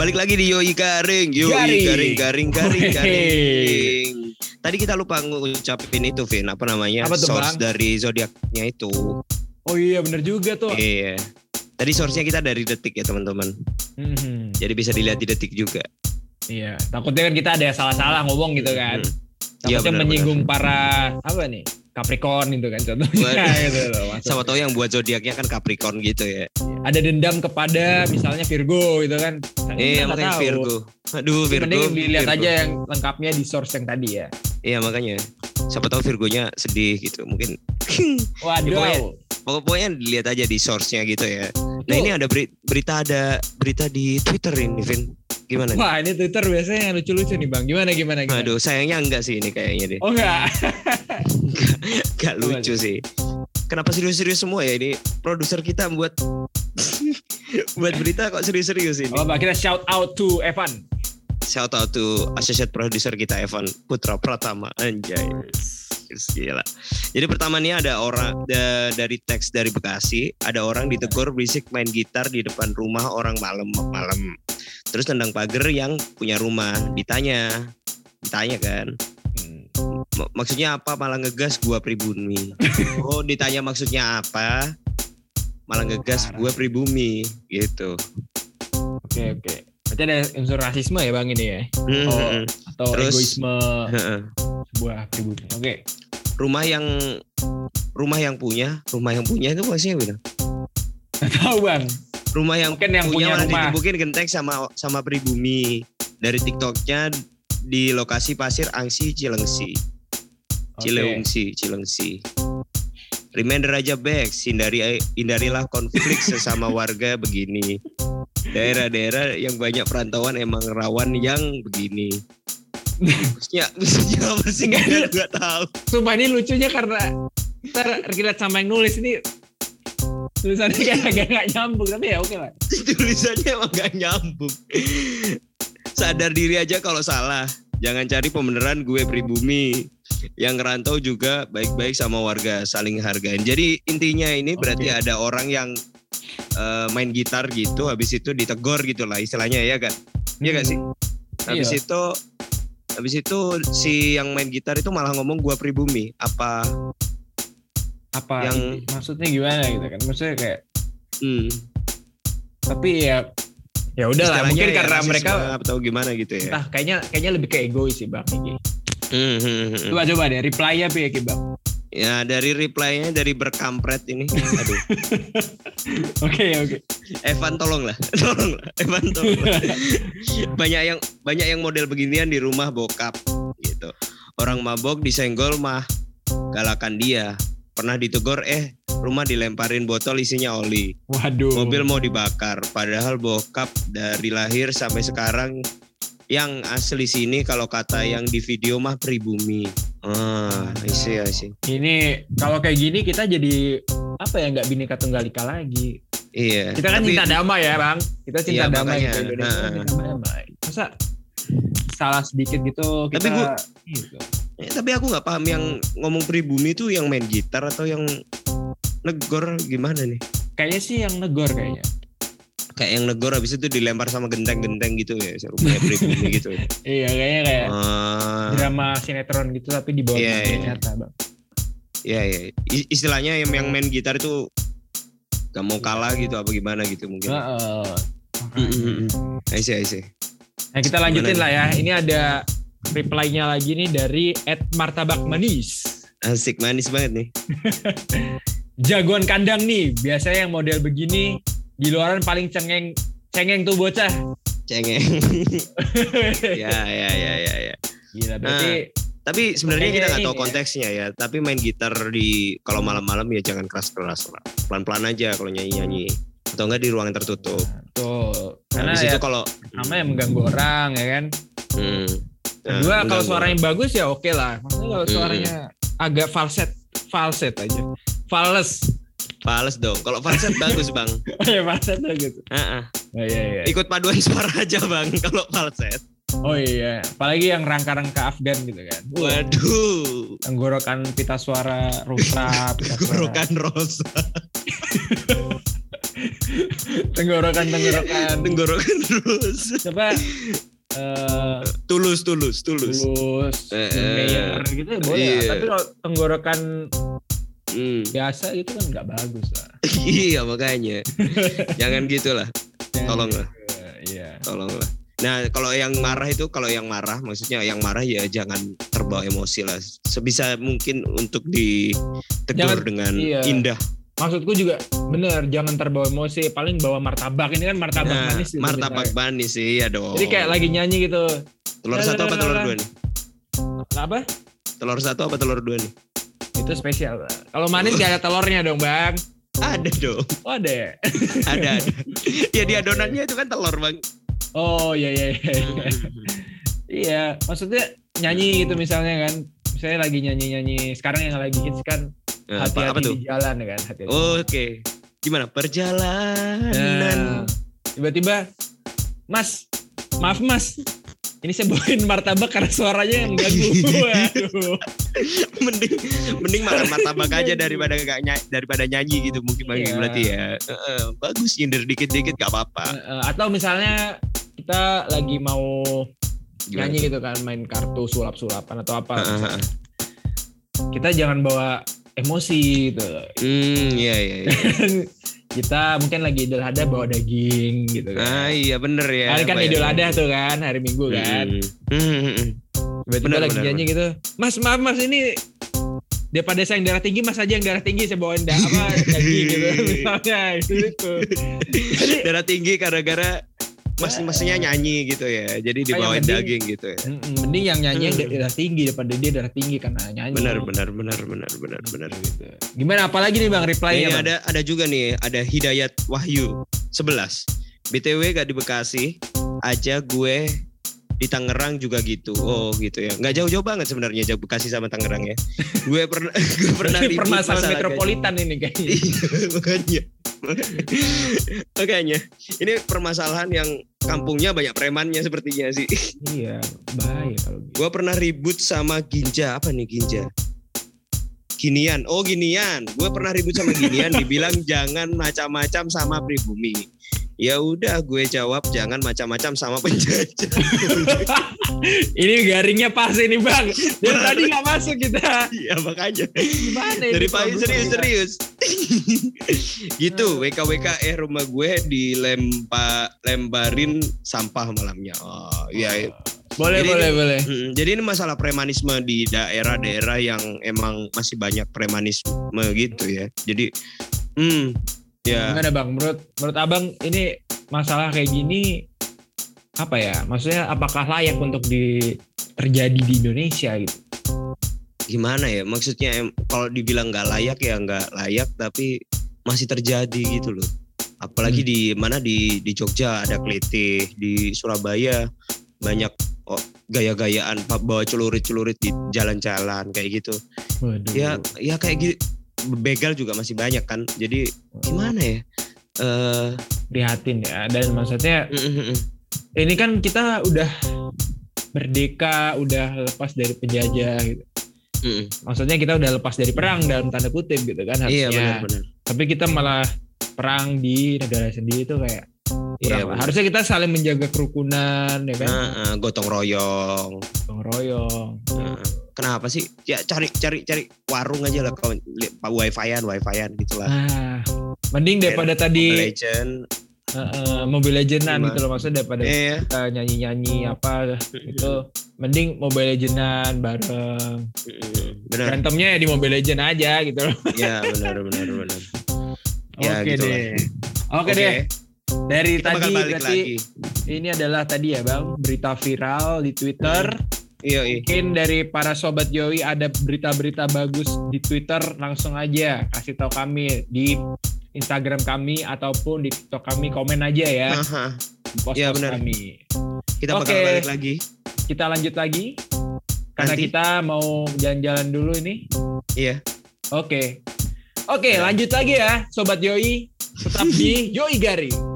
Balik lagi di Yoi Garing, Yoi Garing. Garing, Garing, Garing. Garing. Tadi kita lupa ngucapin itu, Vin. Apa namanya? Apa tuh, source Bang? dari zodiaknya itu. Oh iya bener juga tuh. Iya. Tadi source-nya kita dari detik ya teman-teman. Mhm. Jadi bisa dilihat di detik juga. Iya. Takutnya kan kita ada salah-salah ngomong gitu kan. Hmm. Takutnya benar, menyinggung para apa nih? Capricorn gitu kan contohnya gitu loh. Sama tahu yang buat zodiaknya kan Capricorn gitu ya. Ada dendam kepada misalnya Virgo gitu kan. Iya, nggak makanya tahu. Virgo. Aduh, Virgo. Mending dilihat Virgo. aja yang lengkapnya di source yang tadi ya. Iya, makanya. Siapa tahu Virgonya sedih gitu. Mungkin Waduh. pokoknya- pokoknya dilihat aja di source-nya gitu ya. Nah, Tuh. ini ada beri- berita ada berita di Twitter ini, Vin. Gimana? Wah ini Twitter biasanya yang lucu-lucu nih bang. Gimana gimana gimana? Aduh, sayangnya enggak sih ini kayaknya deh. Oh enggak. Gak lucu sih. Kenapa serius-serius semua ya ini? Produser kita buat buat berita kok serius-serius ini. Oh, kita shout out to Evan. Shout out to associate producer kita Evan Putra Pratama anjay. Gila. Jadi pertama nih ada orang da- dari teks dari Bekasi, ada orang ditegur berisik main gitar di depan rumah orang malam-malam. Terus tendang pagar yang punya rumah, ditanya, ditanya kan, Hmm. "Mak- maksudnya apa malah ngegas gua pribumi? oh ditanya maksudnya apa? Malah ngegas Parah. gua pribumi gitu. Oke oke. Berarti ada unsur rasisme ya bang ini ya? Hmm, Oh. hmm, Atau Terus- egoisme hmm. sebuah pribumi. Oke. rumah yang rumah yang punya rumah yang punya itu maksudnya gimana? Tahu bang. Rumah yang Mungkin yang punya malah rumah. digebukin genteng sama sama pribumi dari tiktoknya di lokasi pasir Angsi Cilengsi. Cileungsi Cilengsi Reminder aja Bex, hindari hindarilah konflik sesama warga begini. Daerah-daerah yang banyak perantauan emang rawan yang begini. Maksudnya, maksudnya apa sih nggak tahu. Sumpah ini lucunya karena ntar relate sama yang nulis ini tulisannya kayak agak nggak nyambung tapi ya oke lah. tulisannya emang gak nyambung. Sadar diri aja kalau salah. Jangan cari pembenaran gue pribumi yang ngerantau juga baik-baik sama warga saling hargain. Jadi intinya ini berarti ada orang yang eh, main gitar gitu habis itu ditegor gitu lah istilahnya ya kan Iya gak sih? Habis Iya. itu habis itu si yang main gitar itu malah ngomong gua pribumi. Apa Apa Yang- maksudnya gimana gitu kan? Maksudnya kayak hmm, tapi ya ya udah lah mungkin ya karena mereka atau gimana gitu ya entah kayaknya kayaknya lebih ke egois sih bang Niki. Hmm, hmm, hmm, hmm. Coba coba deh reply-nya apa ya bang? Ya dari reply-nya dari berkampret ini. Aduh. Oke oke. Evan tolong lah. Tolong lah. Evan tolong. lah. banyak yang banyak yang model beginian di rumah bokap gitu. Orang mabok disenggol mah galakan dia. Pernah ditegur eh rumah dilemparin botol isinya oli. Waduh. Mobil mau dibakar. Padahal bokap dari lahir sampai sekarang yang asli sini kalau kata yang di video mah pribumi. Ah, I see, I see. Ini kalau kayak gini kita jadi apa ya nggak bineka tunggal ika lagi. Iya. Kita kan Tapi- cinta damai ya bang. Kita cinta Iya, damai makanya. Indonesia Nah. cinta damai. Masa salah sedikit gitu kita. Tapi gua- gitu. Eh, tapi aku nggak paham yang ngomong pribumi itu yang main gitar atau yang negor gimana nih? Kayaknya sih yang negor kayaknya. Kayak yang negor habis itu dilempar sama genteng-genteng gitu ya, rumahnya pribumi gitu. ya. Iya kayaknya kayak Ah, drama sinetron gitu tapi di bawah Iya, iya. nyata bang. ya ya. I- Istilahnya yang yang main gitar itu gak mau kalah gitu apa gimana gitu mungkin. Heeh. Mm, mm. I see, I see. Nah kita lanjutin Gimana lah ya. Ini ada reply-nya lagi nih dari Ed Martabak Manis. Asik manis banget nih. Jagoan kandang nih. Biasanya yang model begini di luaran paling cengeng cengeng tuh bocah. Cengeng. ya ya ya ya ya. Gila berarti Tapi sebenarnya kita nggak tahu ya. konteksnya ya. Tapi main gitar di kalau malam-malam ya jangan keras-keras lah. Pelan-pelan aja kalau nyanyi-nyanyi. Atau enggak di ruangan tertutup. tuh karena Habis ya itu kalau pertama yang mengganggu orang ya kan. hmm, nah, Kedua kalau mengganggu. suaranya bagus ya oke lah. Maksudnya kalau Hmm. suaranya agak falset, falset aja. Fals. Fals dong. Kalau falset bagus bang. Oh ya falset gitu. Ah, ah. Oh iya iya. Ikut paduan suara aja bang. Kalau falset. Oh iya. Apalagi yang rangka-rangka Afgan gitu kan. Waduh. tenggorokan pita suara rusa, pita suara. Gorokan rosa. tenggorokan tenggorokan tenggorokan terus coba eh tulus tulus tulus tulus Eh, mayor gitu ya boleh lah. iya. tapi kalau tenggorokan Hmm. biasa itu kan nggak bagus lah iya makanya jangan gitulah Tolonglah. iya tolonglah nah kalau yang marah itu kalau yang marah maksudnya yang marah ya jangan terbawa emosi lah sebisa mungkin untuk ditegur Jangan- dengan iya. indah maksudku juga bener jangan terbawa emosi paling bawa martabak. Ini kan martabak nah, manis gitu martabak manis sih ya dong. Jadi kayak lagi nyanyi gitu. Telur satu apa telur dua nih? Nah, apa? Telur satu apa telur dua nih? Itu spesial. Kalau manis gak ada telurnya dong bang. Ada dong. Oh ada ya? Ada ada. Ya di adonannya itu kan telur bang. Oh iya iya iya. Iya maksudnya nyanyi gitu misalnya kan. Misalnya lagi nyanyi nyanyi sekarang yang lagi hits kan Nah, apa, hati-hati di jalan kan hati-hati. Oke gimana? Perjalanan. Nah, tiba-tiba Mas maaf Mas. Ini saya bawain martabak karena suaranya yang ganggu. Waduh. mending mending makan martabak aja daripada gak nyanyi, daripada nyanyi gitu mungkin bang Iya. berarti ya. Heeh, bagus nyindir dikit-dikit gak apa-apa. Eh, atau misalnya kita lagi mau Gimana? nyanyi gitu kan main kartu sulap-sulapan atau apa. Heeh, heeh. kita jangan bawa emosi gitu hmm iya iya iya. kita mungkin lagi idul adha bawa daging gitu ah kan iya bener ya Hari kan Apa ya? idul adha tuh kan hari minggu kan Hmm, hmm, hmm, hmm. tiba-tiba lagi benar, nyanyi gitu mas maaf mas ini daripada saya yang darah tinggi mas aja yang darah tinggi saya bawain da apa daging gitu misalnya gitu jadi darah tinggi gara-gara mas masnya nyanyi gitu ya jadi dibawain mending- daging gitu ya mending yang nyanyi yang darah tinggi daripada dia darah tinggi karena nyanyi benar benar benar benar benar benar gitu. gimana apalagi nih bang reply-nya bang? ada ada juga nih, ada Hidayat Wahyu 11. BTW gak di Bekasi, aja gue di Tangerang juga gitu. Oh gitu ya. Nggak jauh-jauh banget sebenarnya jauh Bekasi sama Tangerang ya. gue pernah gue pernah ribut permasalahan masalah metropolitan ini kayaknya makanya. makanya ini permasalahan yang kampungnya banyak premannya sepertinya sih. iya bahaya kalau gitu Gue pernah ribut sama Ginja. Apa nih Ginja? Ginian. Oh ginian. Gue pernah ribut sama Ginian. dibilang jangan macam-macam sama pribumi. Ya udah gue jawab jangan macam-macam sama penjajah. ini garingnya pas ini bang dari tadi nggak masuk kita Iya makanya. gimana ini Dari pagi serius-serius. gitu WKWK eh rumah gue dilempa lembarin sampah malamnya. Oh iya. boleh Jadi boleh ini- boleh Jadi ini masalah premanisme di daerah-daerah yang emang masih banyak premanisme gitu ya. Jadi, hmm, ya, Gimana bang? Menurut menurut abang ini masalah kayak gini apa ya? Maksudnya apakah layak untuk di terjadi di Indonesia gitu? Gimana ya? Maksudnya em, kalau dibilang nggak layak ya nggak layak, tapi masih terjadi gitu loh. Apalagi Hmm. di mana di di Jogja ada kelitih, di Surabaya banyak oh, gaya-gayaan bawa celurit-celurit di jalan-jalan kayak gitu. Waduh. Ya, ya kayak gitu. Begal juga masih banyak kan. Jadi gimana ya? Prihatin ya. Dan maksudnya mm, mm, mm. ini kan kita udah merdeka, udah lepas dari penjajah gitu. Mm-mm. Maksudnya kita udah lepas dari perang dalam tanda kutip gitu kan harusnya. Iya benar-benar. Tapi kita malah perang di negara sendiri itu kayak Iya. Harusnya kita saling menjaga kerukunan ya kan, Nah, eh, gotong royong. gotong royong. Nah, kenapa sih? Ya cari cari cari warung aja lah kawan. Li- Wifi-an, wifi-an gitu lah. Ah, mending daripada tadi Legend. Uh, Mobile Legendan gitu loh maksudnya daripada Iya. kita nyanyi-nyanyi apa itu mending Mobile Legendan bareng Mm, Benar. berantemnya ya di Mobile Legend aja gitu loh. Ya benar benar benar. Ya, Oke gitu deh. Oke deh. Dari Kita tadi bakal balik berarti lagi. ini adalah tadi ya Bang berita viral di Twitter. Iya, iya. Mungkin dari para sobat Yoi ada berita-berita bagus di Twitter langsung aja kasih tahu kami di Instagram kami ataupun di TikTok kami komen aja ya Aha. post Iya, benar. kami. Kita bakal Oke. balik lagi. Kita lanjut lagi karena Nanti. kita mau jalan-jalan dulu ini. Iya. Oke. Oke, Ya. lanjut lagi ya sobat Yoi. Tetap di Yoi Garing.